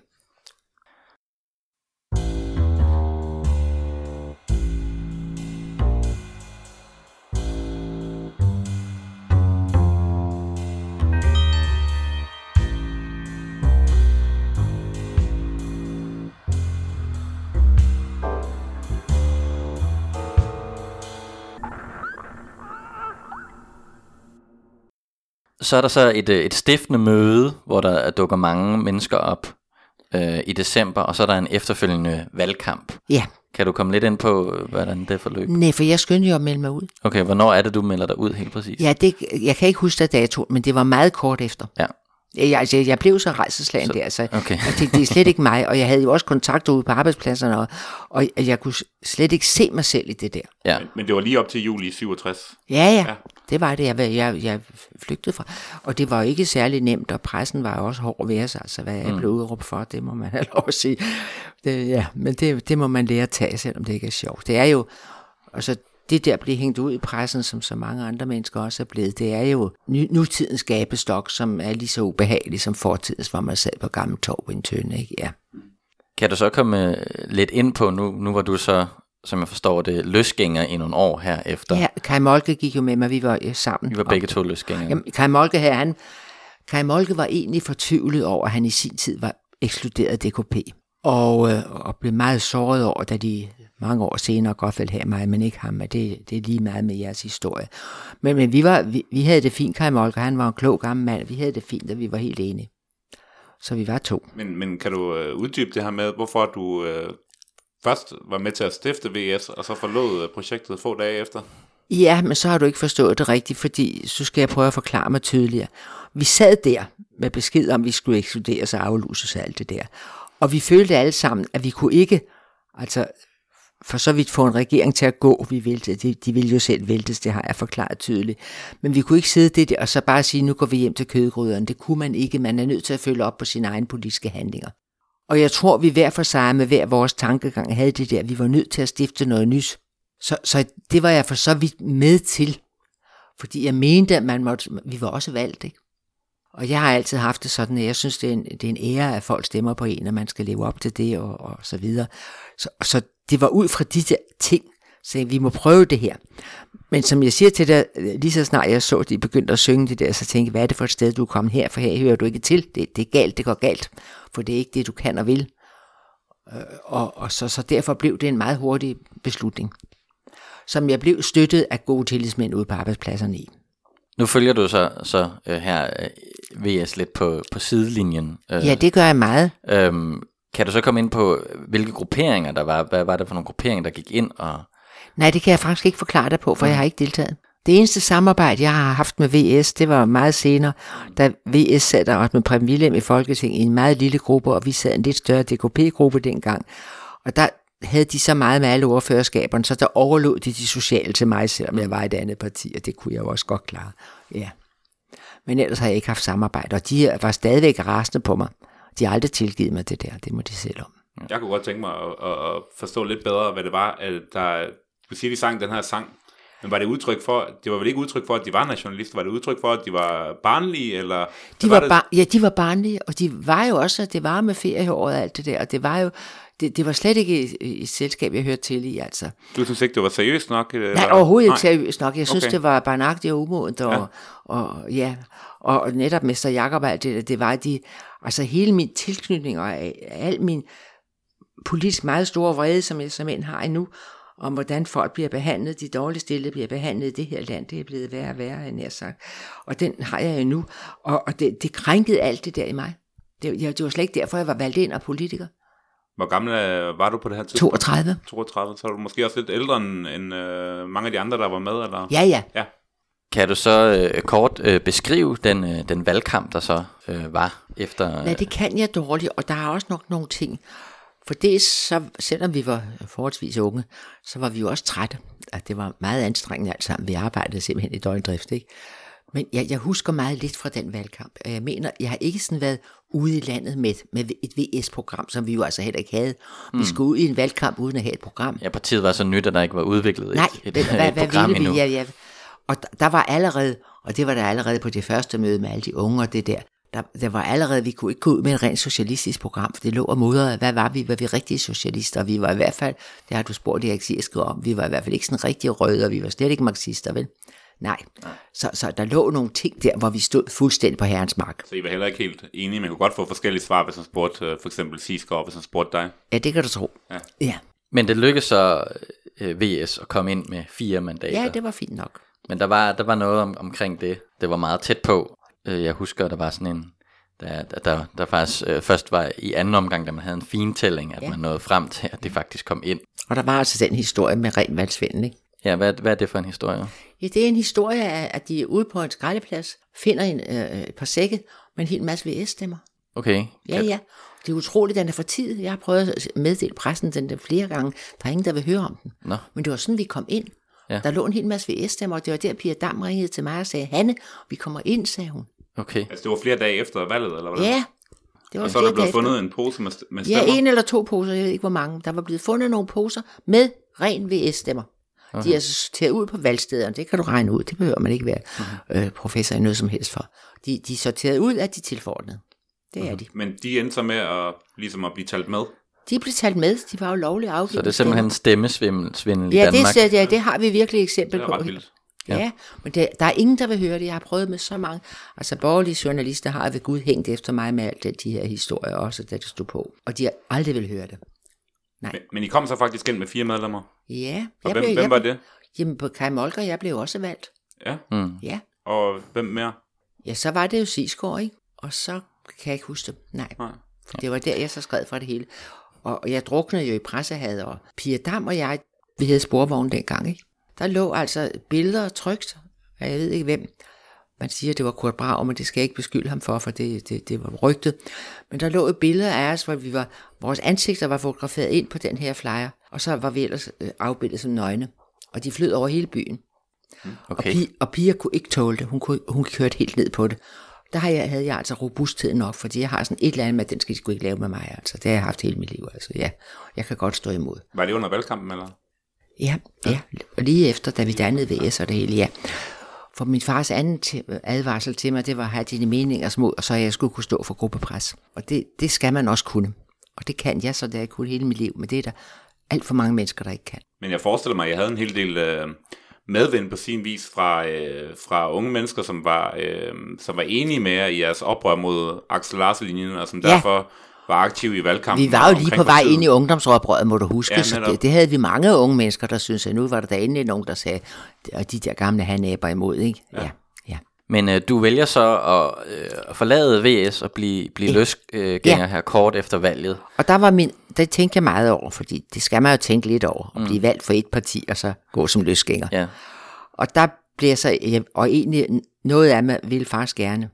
Så er der så et, øh, et stiftende møde, hvor der dukker mange mennesker op øh, i december, og så er der en efterfølgende valgkamp. Ja. Kan du komme lidt ind på, øh, hvordan det forløb? Nej, for jeg skyndte jo at melde mig ud. Okay, hvornår er det, du melder dig ud helt præcis? Ja, det, jeg kan ikke huske der dato, men det var meget kort efter. Ja. Jeg, altså, jeg blev så rejseslagen der, så okay. jeg tænkte, det er slet ikke mig, og jeg havde jo også kontakter ude på arbejdspladserne, og, og jeg kunne slet ikke se mig selv i det der. Ja. Men, men det var lige op til juli 67. Ja, ja, Ja. det var det, jeg, jeg, jeg flygtede fra. Og det var jo ikke særlig nemt, og pressen var jo også hård ved os, altså hvad jeg blev udråbt for, det må man <laughs> have lov at sige. Det, ja, men det, det må man lære at tage, selvom det ikke er sjovt. Det er jo, altså det der blev hængt ud i pressen, som så mange andre mennesker også er blevet, det er jo nutidens gabestok, som er lige så ubehagelig som fortidens, hvor man sad på gammel torv i en tønde, ikke? Ja. Kan du så komme øh, lidt ind på, nu, nu var du så, som jeg forstår det, løsgænger i nogle år her efter. ja, Kai Molke gik jo med mig, vi var øh, sammen. Vi var begge to løsgængere. Jamen, Kai Molke her, han, Kai Molke var egentlig fortvivlet over, at han i sin tid var ekskluderet DKP. Og, øh, og blev meget såret over, da de mange år senere godt ville have mig, men ikke ham. Og det, det er lige meget med jeres historie. Men, men vi, var, vi, vi havde det fint, Kai Molke. Han var en klog gammel mand. Vi havde det fint, og vi var helt enige. Så vi var to. Men, men kan du øh, uddybe det her med, hvorfor du øh, først var med til at stifte VS, og så forlod øh, projektet få dage efter? Ja, men så har du ikke forstået det rigtigt, fordi så skal jeg prøve at forklare mig tydeligere. Vi sad der med besked om, at vi skulle ekskluderes og afluses og alt det der. Og vi følte alle sammen, at vi kunne ikke, altså for så vidt få en regering til at gå, vi vælte. de, de ville jo selv væltes, det har jeg forklaret tydeligt. Men vi kunne ikke sidde det der og så bare sige, nu går vi hjem til kødgryderen. Det kunne man ikke. Man er nødt til at følge op på sine egne politiske handlinger. Og jeg tror, vi hver for sig med hver vores tankegang havde det der, vi var nødt til at stifte noget nyt. Så, så det var jeg for så vidt med til, fordi jeg mente, at man måtte, vi var også valgt, ikke? Og jeg har altid haft det sådan, at jeg synes, det er en, det er en ære, at folk stemmer på en, og man skal leve op til det, og, og så videre. Så, så det var ud fra de der ting, så vi må prøve det her. Men som jeg siger til dig, lige så snart jeg så, at de begyndte at synge det der, så tænkte jeg, hvad er det for et sted, du er kommet her, for her hører du ikke til. Det, det er galt, det går galt, for det er ikke det, du kan og vil. Øh, og, og så, så derfor blev det en meget hurtig beslutning, som jeg blev støttet af gode tillidsmænd ude på arbejdspladserne i. Nu følger du så, så uh, her øh, VS lidt på, på sidelinjen. Uh, ja, det gør jeg meget. Um, kan du så komme ind på, hvilke grupperinger der var? Hvad var det for nogle grupperinger, der gik ind? Og... Nej, det kan jeg faktisk ikke forklare dig på, for ja. jeg har ikke deltaget. Det eneste samarbejde, jeg har haft med VS, det var meget senere, da VS sad der med Preben Wilhelm i Folketinget i en meget lille gruppe, og vi sad en lidt større DKP-gruppe dengang. Og der havde de så meget med alle ordførerskaberne, så der overlod de de sociale til mig, selvom jeg var i et andet parti, og det kunne jeg jo også godt klare. Ja. Men ellers har jeg ikke haft samarbejde, og de var stadigvæk rasende på mig. De har aldrig tilgivet mig det der, det må de selv om. Jeg kunne godt tænke mig at, at forstå lidt bedre, hvad det var, at der, du siger, de sang den her sang, men var det udtryk for, det var vel ikke udtryk for, at de var nationalister, var det udtryk for, at de var barnlige, eller? De var, var bar- ja, de var barnlige, og de var jo også, det var med ferieåret og alt det der, og det var jo, det, det var slet ikke et, et selskab, jeg hørte til i, altså. Du synes ikke, det var seriøst nok? Eller? Nej, overhovedet ikke seriøst nok. Jeg synes, okay. det var barnagtigt og umodent, og, ja. og, ja, og netop Mester Jakob alt det, det var de, altså hele min tilknytning og al min politisk meget store vrede, som jeg som end har endnu, om hvordan folk bliver behandlet, de dårligt stillede bliver behandlet i det her land, det er blevet værre og værre, end jeg sagt. Og den har jeg endnu, og, og det, det krænkede alt det der i mig. Det, det var slet ikke derfor, jeg var valgt ind af politiker. Hvor gammel øh, var du på det her tidspunkt? 32. 32, så er du måske også lidt ældre end, end øh, mange af de andre, der var med, eller? Ja, ja. ja. Kan du så øh, kort øh, beskrive den, øh, den valgkamp, der så øh, var efter... Øh... Ja, det kan jeg dårligt, og der er også nok nogle ting. For det så, selvom vi var forholdsvis unge, så var vi jo også trætte. At det var meget anstrengende alt sammen. Vi arbejdede simpelthen i døgndrift, ikke? Men jeg, jeg husker meget lidt fra den valgkamp. Jeg mener, jeg har ikke sådan været ude i landet med, med et VS-program, som vi jo altså heller ikke havde. Mm. Vi skulle ud i en valgkamp uden at have et program. Ja, partiet var så nyt, at der ikke var udviklet Nej, et, et, hvad, et hvad program endnu. Vi? Ja, ja. Og der, var allerede, og det var der allerede på det første møde med alle de unge og det der, der, der var allerede, vi kunne ikke gå ud med et rent socialistisk program, for det lå og modrede, hvad var vi? Var vi rigtige socialister? Og vi var i hvert fald, det har du spurgt Erik Siersked om, vi var i hvert fald ikke sådan rigtig røde, og vi var slet ikke marxister, vel? Nej. Så, så der lå nogle ting der, hvor vi stod fuldstændig på herrens mark. Så I var heller ikke helt enige, men kunne godt få forskellige svar, hvis man spurgte øh, for eksempel Siskov, hvis man spurgte dig? Ja, det kan du tro. Ja. ja. Men det lykkedes så øh, VS at komme ind med fire mandater. Ja, det var fint nok. Men der var, der var noget om, omkring det. Det var meget tæt på. Øh, jeg husker, der var sådan en der, der, der, der faktisk øh, først var i anden omgang, da man havde en fin tælling, at ja. man nåede frem til, at det faktisk kom ind. Og der var altså den historie med ren valgsvinden, ikke? Ja, hvad, hvad er det for en historie? Ja, det er en historie af, at de er ude på en skraldeplads, finder en, øh, et par sække med en hel masse VS-stemmer. Okay. Ja, ja. Det er utroligt, den er for tid. Jeg har prøvet at meddele pressen den der flere gange. Der er ingen, der vil høre om den. Nå. Men det var sådan, vi kom ind. Ja. Der lå en hel masse VS-stemmer, og det var der, Pia Dam ringede til mig og sagde, Hanne, vi kommer ind, sagde hun. Okay. Altså det var flere dage efter valget, eller hvad? Ja. Det var og så er der blevet fundet en pose med, med stemmer? Ja, en eller to poser, jeg ved ikke hvor mange. Der var blevet fundet nogle poser med ren VS-stemmer. Okay. De er altså sorteret ud på valgstederne, det kan du regne ud, det behøver man ikke være uh-huh. øh, professor i noget som helst for. De, de er sorteret ud af de tilforordnede. Det er mhm. de. Men de endte så med at, ligesom at blive talt med? De blev talt med, de var jo lovligt afgivet. Så det er simpelthen stemmesvindel ja, i Danmark? Det, ja, det har vi virkelig eksempel på. Det er ret vildt. Ja, ja men det, der er ingen, der vil høre det. Jeg har prøvet med så mange. Altså borgerlige journalister har ved Gud hængt efter mig med alt de her historier også, da det stod på. Og de har aldrig vil høre det. Nej. Men, men I kom så faktisk ind med fire medlemmer? Ja. Og hvem, blev, hvem var det? Jamen på Kai Molker, jeg blev også valgt. Ja? Mm. Ja. Og hvem mere? Ja, så var det jo Sisgaard, ikke? Og så kan jeg ikke huske det. Nej. Nej. For det var der, jeg så skrev fra det hele. Og jeg druknede jo i pressehad, og Pia Dam og jeg, vi havde sporvogn dengang, ikke? Der lå altså billeder trygt, og jeg ved ikke hvem. Man siger, det var Kurt Brav, men det skal jeg ikke beskylde ham for, for det, det, det var rygtet. Men der lå et billede af os, hvor vi var, vores ansigter var fotograferet ind på den her flyer, og så var vi ellers øh, afbildet som nøgne. Og de flød over hele byen. Mm, okay. Og, Pia, og Pia kunne ikke tåle det. Hun, kunne, hun kørte helt ned på det. Der havde jeg, havde jeg altså robusthed nok, fordi jeg har sådan et eller andet med, at den skal de ikke lave med mig. Altså. Det har jeg haft hele mit liv. Altså. Ja, jeg kan godt stå imod. Var det under valgkampen, eller? Ja, ja, og lige efter, da vi dannede VS og det hele, ja. For min fars anden advarsel til mig, det var at have dine meninger små, og så jeg skulle kunne stå for gruppepres. Og det, det skal man også kunne. Og det kan jeg, så det har jeg kunnet hele mit liv, men det er der alt for mange mennesker, der ikke kan. Men jeg forestiller mig, at jeg havde en hel del øh, medvind på sin vis fra, øh, fra unge mennesker, som var, øh, som var enige med jer i jeres oprør mod Axel Larsen-linjen, og som Ja. derfor var aktive i valgkampen. Vi var jo lige på vej ind i ungdomsoprøret, må du huske. Ja, så det, det havde vi mange unge mennesker, der syntes, at nu var der da endelig nogen, der sagde, og de der gamle hanæber imod, ikke? Ja. ja. Men øh, du vælger så at, øh, forlade VS og blive, blive Ja. løsgænger Ja. her kort efter valget. Og der var min, der tænkte jeg meget over, fordi det skal man jo tænke lidt over, at blive valgt for et parti, og så gå som løsgænger. Ja. Og der blev jeg så, jeg- og egentlig noget af mig ville faktisk gerne.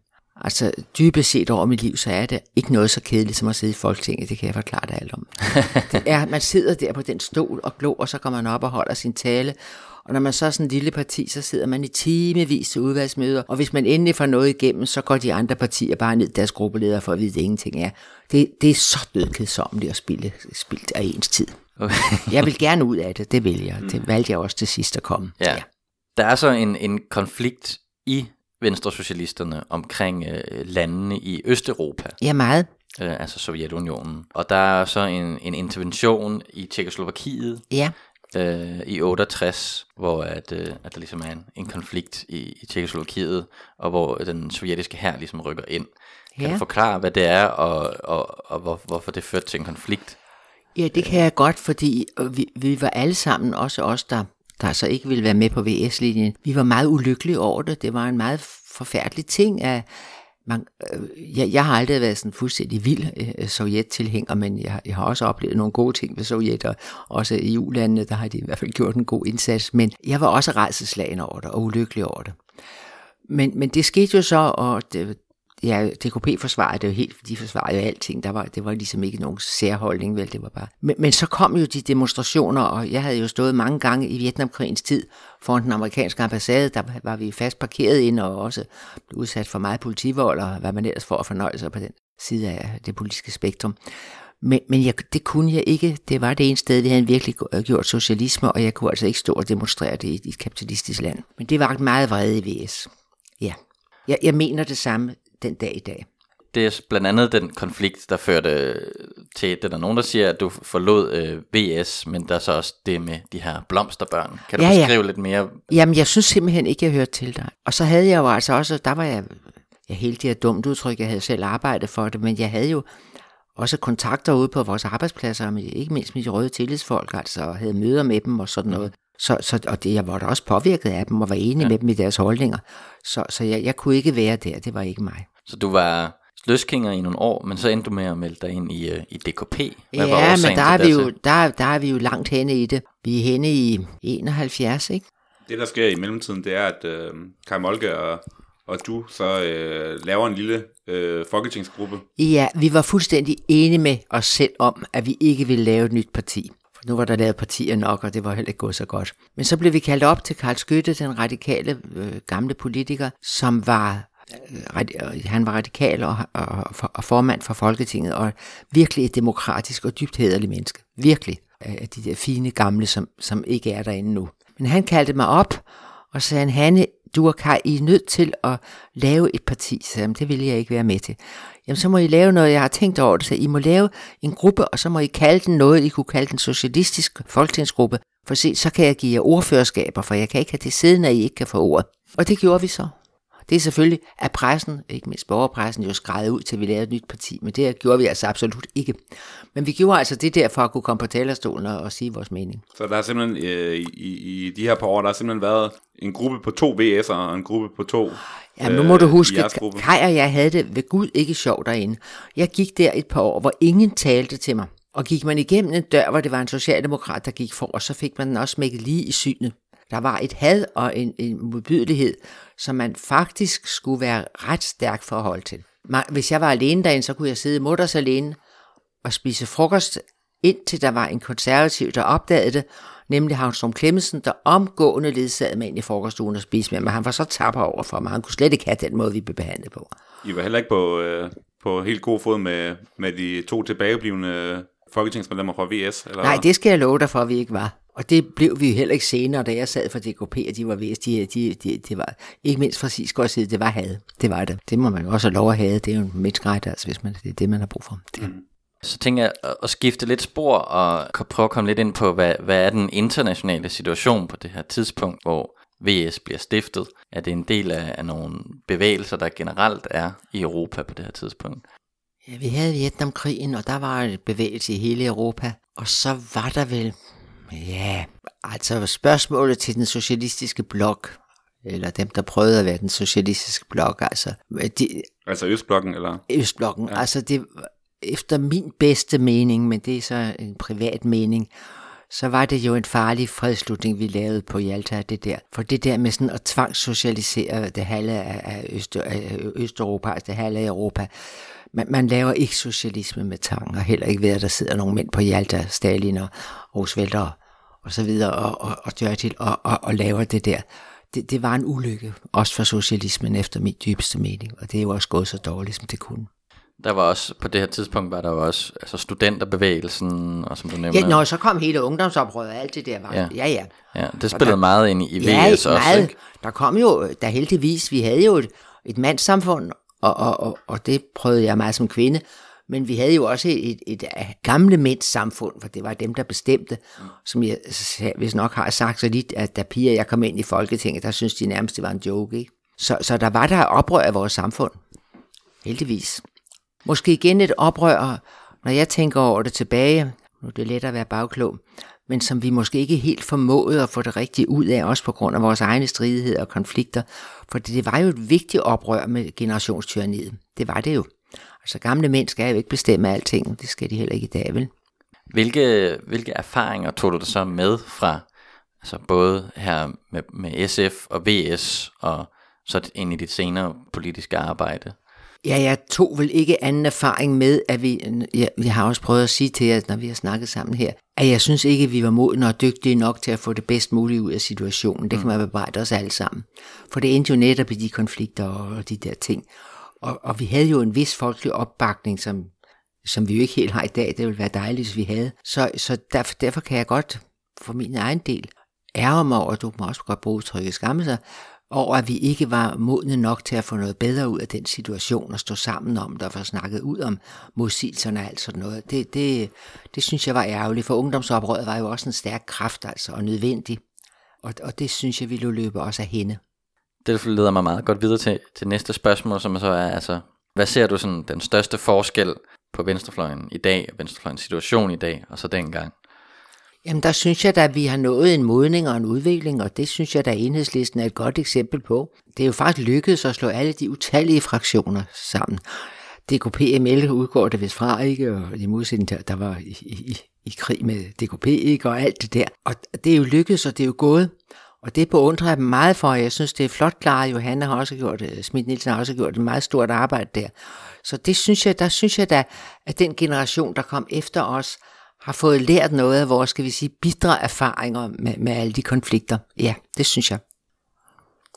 Altså dybest set over mit liv, så er det ikke noget så kedeligt som at sidde i Folketinget, det kan jeg forklare dig alt om. <laughs> det er, man sidder der på den stol og glor, og så kommer man op og holder sin tale. Og når man så er sådan en lille parti, så sidder man i timevis til udvalgsmøder, og hvis man endelig får noget igennem, så går de andre partier bare ned deres gruppeleder for at vide, at det ingenting er. Det, det er så dødkedsommeligt at spille, spildt af ens tid. Okay. Jeg vil gerne ud af det, det vil jeg. Det valgte jeg også til sidst at komme. Ja. Der er så en, en konflikt i Venstresocialisterne omkring øh, landene i Østeuropa, ja meget. øh, altså Sovjetunionen. Og der er så en, en intervention i Tjekoslovakiet Ja. Øh, i 68, hvor at, øh, at der ligesom er en, en konflikt i, i Tjekoslovakiet, og hvor den sovjetiske hær ligesom rykker ind. Kan Ja. du forklare, hvad det er, og, og, og hvor, hvorfor det førte til en konflikt? Ja, det kan jeg godt, fordi øh, vi, vi var alle sammen, også os, der, der så ikke ville være med på VS-linjen, vi var meget ulykkelige over det. Det var en meget forfærdelig ting. At man, øh, jeg, jeg har aldrig været sådan fuldstændig vild øh, sovjet-tilhænger, men jeg, jeg har også oplevet nogle gode ting ved Sovjet, og også i EU-landene, der har de i hvert fald gjort en god indsats. Men jeg var også rejseslagen over det, og ulykkelig over det. Men, men det skete jo så, og det, ja, DKP forsvarede det jo helt, de forsvarede jo alting. Der var, det var ligesom ikke nogen særholdning, vel, det var bare. Men, men så kom jo de demonstrationer, og jeg havde jo stået mange gange i Vietnamkrigens tid foran den amerikanske ambassade, der var vi fast parkeret ind og også blev udsat for meget politivold, og hvad man ellers får at fornøje sig på den side af det politiske spektrum. Men, men jeg, det kunne jeg ikke. Det var det ene sted, vi havde virkelig gjort socialisme, og jeg kunne altså ikke stå og demonstrere det i et kapitalistisk land. Men det var meget vrede i VS. Ja. Jeg, jeg mener det samme den dag i dag. Det er blandt andet den konflikt, der førte til, det er der nogen, der siger, at du forlod øh, VS, men der er så også det med de her blomsterbørn. Kan du Ja, ja. beskrive lidt mere? Jamen, jeg synes simpelthen ikke, jeg hørte til dig. Og så havde jeg jo altså også, der var jeg, jeg helt det er dumt udtryk, jeg havde selv arbejdet for det, men jeg havde jo også kontakter ude på vores arbejdspladser, ikke mindst med de røde tillidsfolk, altså, og havde møder med dem og sådan noget. Så, så, og det, jeg var da også påvirket af dem og var enig ja. med dem i deres holdninger. Så, så jeg, jeg kunne ikke være der, det var ikke mig. Så du var løsgænger i nogle år, men så endte du med at melde dig ind i, øh, i DKP. Hvad var ja, årsagen men der er, vi jo, der, der er vi jo langt henne i det. Vi er henne i 71, ikke? Det, der sker i mellemtiden, det er, at øh, Kai Molke og, og du så øh, laver en lille øh, folketingsgruppe. Ja, vi var fuldstændig enige med os selv om, at vi ikke ville lave et nyt parti. For nu var der lavet partier nok, og det var heller ikke gået så godt. Men så blev vi kaldt op til Karl Skytte, den radikale øh, gamle politiker, som var øh, øh, han var radikal og, og, og, formand for Folketinget, og virkelig et demokratisk og dybt hederligt menneske. Virkelig. Af de der fine gamle, som, som ikke er derinde nu. Men han kaldte mig op, og sagde han, Hanne, du og Kai, I er nødt til at lave et parti. Så jamen, det vil jeg ikke være med til. Jamen, så må I lave noget, jeg har tænkt over det. Så I må lave en gruppe, og så må I kalde den noget, I kunne kalde den socialistisk folketingsgruppe. For se, så kan jeg give jer ordførerskaber, for jeg kan ikke have det siden, at I ikke kan få ordet. Og det gjorde vi så. Det er selvfølgelig, at pressen, ikke mindst borgerpressen, jo skrevet ud til, at vi lavede et nyt parti, men det gjorde vi altså absolut ikke. Men vi gjorde altså det der for at kunne komme på talerstolen og, og sige vores mening. Så der har simpelthen øh, i, i de her par år, der har simpelthen været en gruppe på to VS'ere og en gruppe på to Ja, nu må du øh, huske, at. Kai og jeg havde det ved Gud ikke sjovt derinde. Jeg gik der et par år, hvor ingen talte til mig. Og gik man igennem en dør, hvor det var en socialdemokrat, der gik for, og så fik man den også smækket lige i synet. Der var et had og en, en modbydelighed, som man faktisk skulle være ret stærk for at holde til. Hvis jeg var alene derinde, så kunne jeg sidde mutters alene og spise frokost, indtil der var en konservativ, der opdagede det, nemlig Havnstrøm Clemmensen, der omgående ledsagede mig ind i frokoststuen og spiste med mig. Han var så tapper over for mig. Han kunne slet ikke have den måde, vi blev behandlet på. I var heller ikke på, øh, på helt god fod med, med de to tilbageblivende folketingsmedlemmer fra VS? Eller? Nej, det skal jeg love dig for, at vi ikke var. Og det blev vi heller ikke senere, da jeg sad for DKP, og de var vist, de, de, de, de var, ikke mindst fra Sisgaards side, det var had. Det var det. Det må man jo også have lov at have. Det er jo en menneskeret, altså, hvis man, det er det, man har brug for. Det. Mm. Så tænker jeg at skifte lidt spor og prøve at komme lidt ind på, hvad, hvad er den internationale situation på det her tidspunkt, hvor VS bliver stiftet? Er det en del af, af nogle bevægelser, der generelt er i Europa på det her tidspunkt? Ja, vi havde Vietnamkrigen, og der var en bevægelse i hele Europa. Og så var der vel, ja, altså spørgsmålet til den socialistiske blok, eller dem, der prøvede at være den socialistiske blok, altså... De, altså Østblokken, eller? Østblokken, ja. altså det, efter min bedste mening, men det er så en privat mening, så var det jo en farlig fredslutning, vi lavede på Jalta, det der. For det der med sådan at tvangssocialisere det halve af, Øst, af Østeuropa, altså det halve af Europa, man, man laver ikke socialisme med tang, og heller ikke ved, at der sidder nogle mænd på Jalta, Stalin og Roosevelt og, og så videre, og, og, og Churchill, og, og, og laver det der. Det, det var en ulykke, også for socialismen efter min dybeste mening, og det er jo også gået så dårligt, som det kunne. Der var også, på det her tidspunkt var der også altså studenterbevægelsen, og som du nævner. Ja, når så kom hele ungdomsoprøret og alt det der var. Ja, ja. ja. ja det spillede der, meget ind i VS ja, også, meget. Ikke? Der kom jo, der heldigvis, vi havde jo et, et mandssamfund, og, og, og, og det prøvede jeg meget som kvinde, men vi havde jo også et, et, et gamle mænds samfund, for det var dem, der bestemte, som jeg hvis nok har sagt så lidt, at da piger jeg kom ind i Folketinget, der synes de nærmest, det var en joke. Ikke? Så, så der var der oprør af vores samfund. Heldigvis. Måske igen et oprør, når jeg tænker over det tilbage, nu er det let at være bagklog, men som vi måske ikke helt formåede at få det rigtigt ud af, også på grund af vores egne stridigheder og konflikter. For det var jo et vigtigt oprør med generationstyranniet. Det var det jo. Altså gamle mænd skal jo ikke bestemme alting, det skal de heller ikke i dag, vel? Hvilke, hvilke erfaringer tog du det så med fra altså både her med, med SF og VS og så ind i dit senere politiske arbejde? Ja, jeg tog vel ikke anden erfaring med, at vi, ja, vi har også prøvet at sige til jer, når vi har snakket sammen her, at jeg synes ikke, at vi var modne og dygtige nok til at få det bedst muligt ud af situationen. Det kan man bebrejde os alle sammen. For det endte jo netop i de konflikter og de der ting. Og, og vi havde jo en vis folkelig opbakning, som, som vi jo ikke helt har i dag. Det ville være dejligt, hvis vi havde. Så, så derfor, derfor kan jeg godt for min egen del ærge mig over, du må også godt bruge trykket skamme sig, over at vi ikke var modne nok til at få noget bedre ud af den situation og stå sammen om det og få snakket ud om modsigelserne og alt sådan noget. Det, det, det synes jeg var ærgerligt, for ungdomsoprøret var jo også en stærk kraft altså, og nødvendig. Og, og det synes jeg, vi ville løbe også af hende. Det leder mig meget godt videre til, til næste spørgsmål, som så er, altså, hvad ser du sådan den største forskel på venstrefløjen i dag, og venstrefløjens situation i dag, og så dengang? Jamen der synes jeg da, at vi har nået en modning og en udvikling, og det synes jeg da, enhedslisten er et godt eksempel på. Det er jo faktisk lykkedes at slå alle de utallige fraktioner sammen. DKP-ML udgår det vist fra, ikke? Og i modsætning til, der var i, i, i krig med DKP, ikke? Og alt det der. Og det er jo lykkedes, og det er jo gået. Og det beundrer jeg dem meget for. Jeg synes, det er flot klaret. Johanna har også gjort det. Smit Nielsen har også gjort et meget stort arbejde der. Så det synes jeg, der synes jeg da, at den generation, der kom efter os, har fået lært noget af vores, skal vi sige, bidre erfaringer med, med alle de konflikter. Ja, det synes jeg.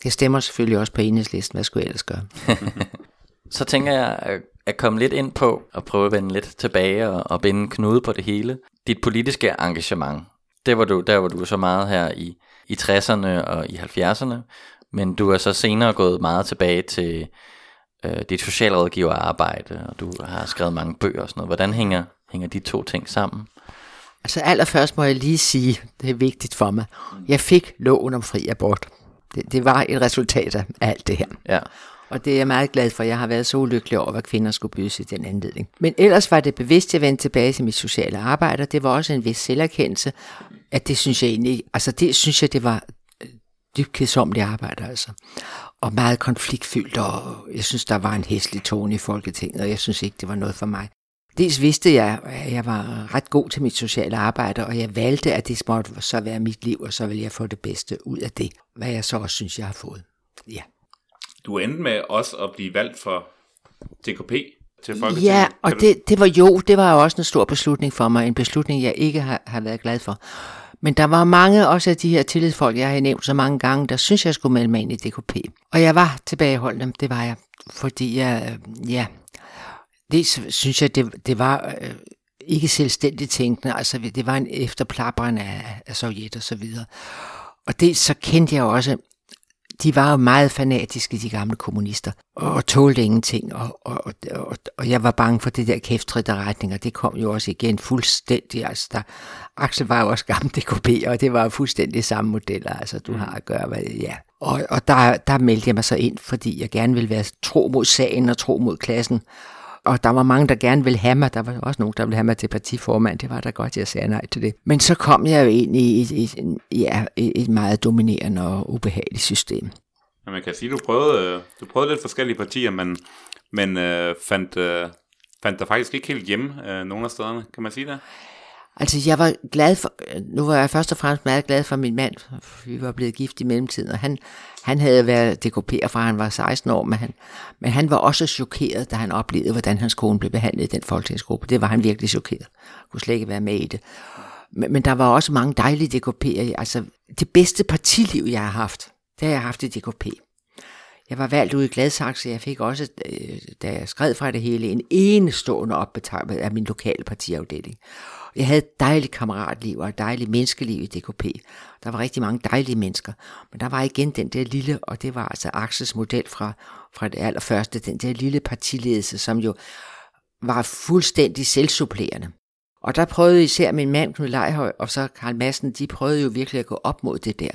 Jeg stemmer selvfølgelig også på enhedslisten. Hvad skulle jeg ellers gøre? <laughs> Så tænker jeg at komme lidt ind på og prøve at vende lidt tilbage og, og binde knude på det hele. Dit politiske engagement, det var du, der var du så meget her i, i 60'erne og i 70'erne, men du er så senere gået meget tilbage til øh, dit socialrådgiverarbejde, og du har skrevet mange bøger og sådan noget. Hvordan hænger, hænger de to ting sammen? Altså allerførst må jeg lige sige, det er vigtigt for mig. Jeg fik loven om fri abort. Det, det var et resultat af alt det her. Ja. Og det er jeg meget glad for. Jeg har været så ulykkelig over, hvad kvinder skulle bydes i den anledning. Men ellers var det bevidst, at jeg vendte tilbage til mit sociale arbejde. Det var også en vis selverkendelse, at det synes jeg egentlig, altså det synes jeg, det var øh, dybt kedsommeligt arbejde, altså. Og meget konfliktfyldt, og jeg synes, der var en hæslig tone i Folketinget, og jeg synes ikke, det var noget for mig. Dels vidste jeg, at jeg var ret god til mit sociale arbejde, og jeg valgte, at det måtte så være mit liv, og så ville jeg få det bedste ud af det, hvad jeg så også synes, jeg har fået. Ja. Du endte med også at blive valgt for DKP til Folketinget. Ja, og det, det var jo, det var jo også en stor beslutning for mig, en beslutning, jeg ikke har, har været glad for. Men der var mange også af de her tillidsfolk, jeg har nævnt så mange gange, der synes, jeg skulle melde mig ind i DKP. Og jeg var tilbageholdende, det var jeg, fordi jeg, øh, ja, det synes jeg, det, det var øh, ikke selvstændigt tænkende, altså det var en efterplapperende af, af Sovjet og så videre. Og det så kendte jeg også de var jo meget fanatiske, de gamle kommunister, og tålte ingenting, og, og, og, og jeg var bange for det der kæftritterretning, og det kom jo også igen fuldstændig, altså der, Axel var jo også gammel DKP, og det var jo fuldstændig samme modeller, altså du har at gøre, hvad, ja. Og, og der, der meldte jeg mig så ind, fordi jeg gerne ville være tro mod sagen og tro mod klassen, og der var mange, der gerne ville have mig. Der var også nogen, der ville have mig til partiformand. Det var da godt, jeg sagde nej til det. Men så kom jeg jo ind i et, et, ja, et meget dominerende og ubehageligt system. Ja, man kan sige, du prøvede, øh, du prøvede lidt forskellige partier, men, men øh, fandt, øh, fandt der faktisk ikke helt hjemme øh, nogen af stederne. Kan man sige det? Altså, jeg var glad for, nu var jeg først og fremmest meget glad for min mand. Vi var blevet gift i mellemtiden, og han, han havde været dekoperet fra han var 16 år, men han, men han var også chokeret, da han oplevede, hvordan hans kone blev behandlet i den folketingsgruppe. Det var han virkelig chokeret. Han kunne slet ikke være med i det. Men, men der var også mange dejlige DKP'er. Altså, det bedste partiliv, jeg har haft, det har jeg haft i DKP. Jeg var valgt ude i Gladsaxe, jeg fik også, øh, da jeg skred fra det hele, en enestående opbetaling af min lokale partiafdeling. Jeg havde et dejligt kammeratliv og et dejligt menneskeliv i DKP. Der var rigtig mange dejlige mennesker. Men der var igen den der lille, og det var altså Axels model fra, fra det allerførste, den der lille partiledelse, som jo var fuldstændig selvsupplerende. Og der prøvede især min mand Knud Leihøj og så Karl Madsen, de prøvede jo virkelig at gå op mod det der.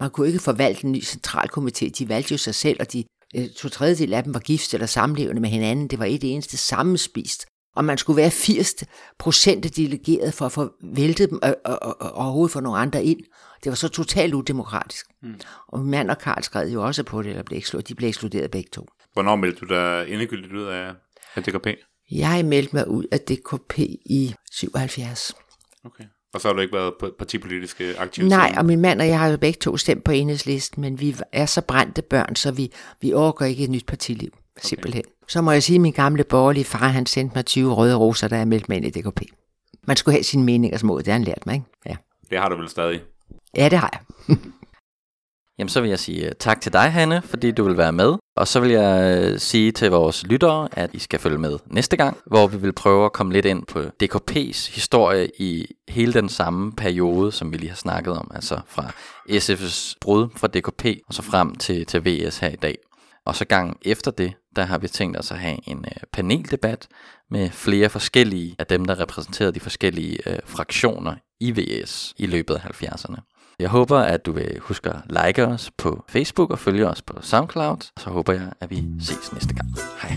Man kunne ikke forvalte en ny centralkomité, de valgte jo sig selv, og de øh, to tredjedel af dem var gift eller samlevende med hinanden. Det var et eneste sammenspist og man skulle være 80 procent delegeret for at få væltet dem og, og, og, og overhovedet få nogle andre ind. Det var så totalt udemokratisk. Mm. Og min mand og Karl skrev jo også på det, eller blev ekskluderet. de blev ekskluderet begge to. Hvornår meldte du dig endegyldigt ud af, af DKP? Jeg meldte mig ud af DKP i 77. Okay. Og så har du ikke været partipolitisk aktiv? Nej, og min mand og jeg har jo begge to stemt på enhedslisten, men vi er så brændte børn, så vi, vi overgår ikke et nyt partiliv. Okay. Simpelthen. Så må jeg sige, at min gamle borgerlige far, han sendte mig 20 røde roser, da jeg meldte mig ind i DKP. Man skulle have sine meninger små, det har han lært mig, ikke? Ja. Det har du vel stadig? Ja, det har jeg. <laughs> Jamen så vil jeg sige øh, tak til dig, Hanne, fordi du vil være med. Og så vil jeg øh, sige til vores lyttere, at I skal følge med næste gang, hvor vi vil prøve at komme lidt ind på DKP's historie i hele den samme periode, som vi lige har snakket om. Altså fra SF's brud fra DKP og så frem til, til VS her i dag. Og så gang efter det, der har vi tænkt os at have en øh, paneldebat med flere forskellige af dem, der repræsenterer de forskellige øh, fraktioner i VS i løbet af 70'erne. Jeg håber, at du vil huske at like os på Facebook og følge os på SoundCloud. Så håber jeg, at vi ses næste gang. Hej.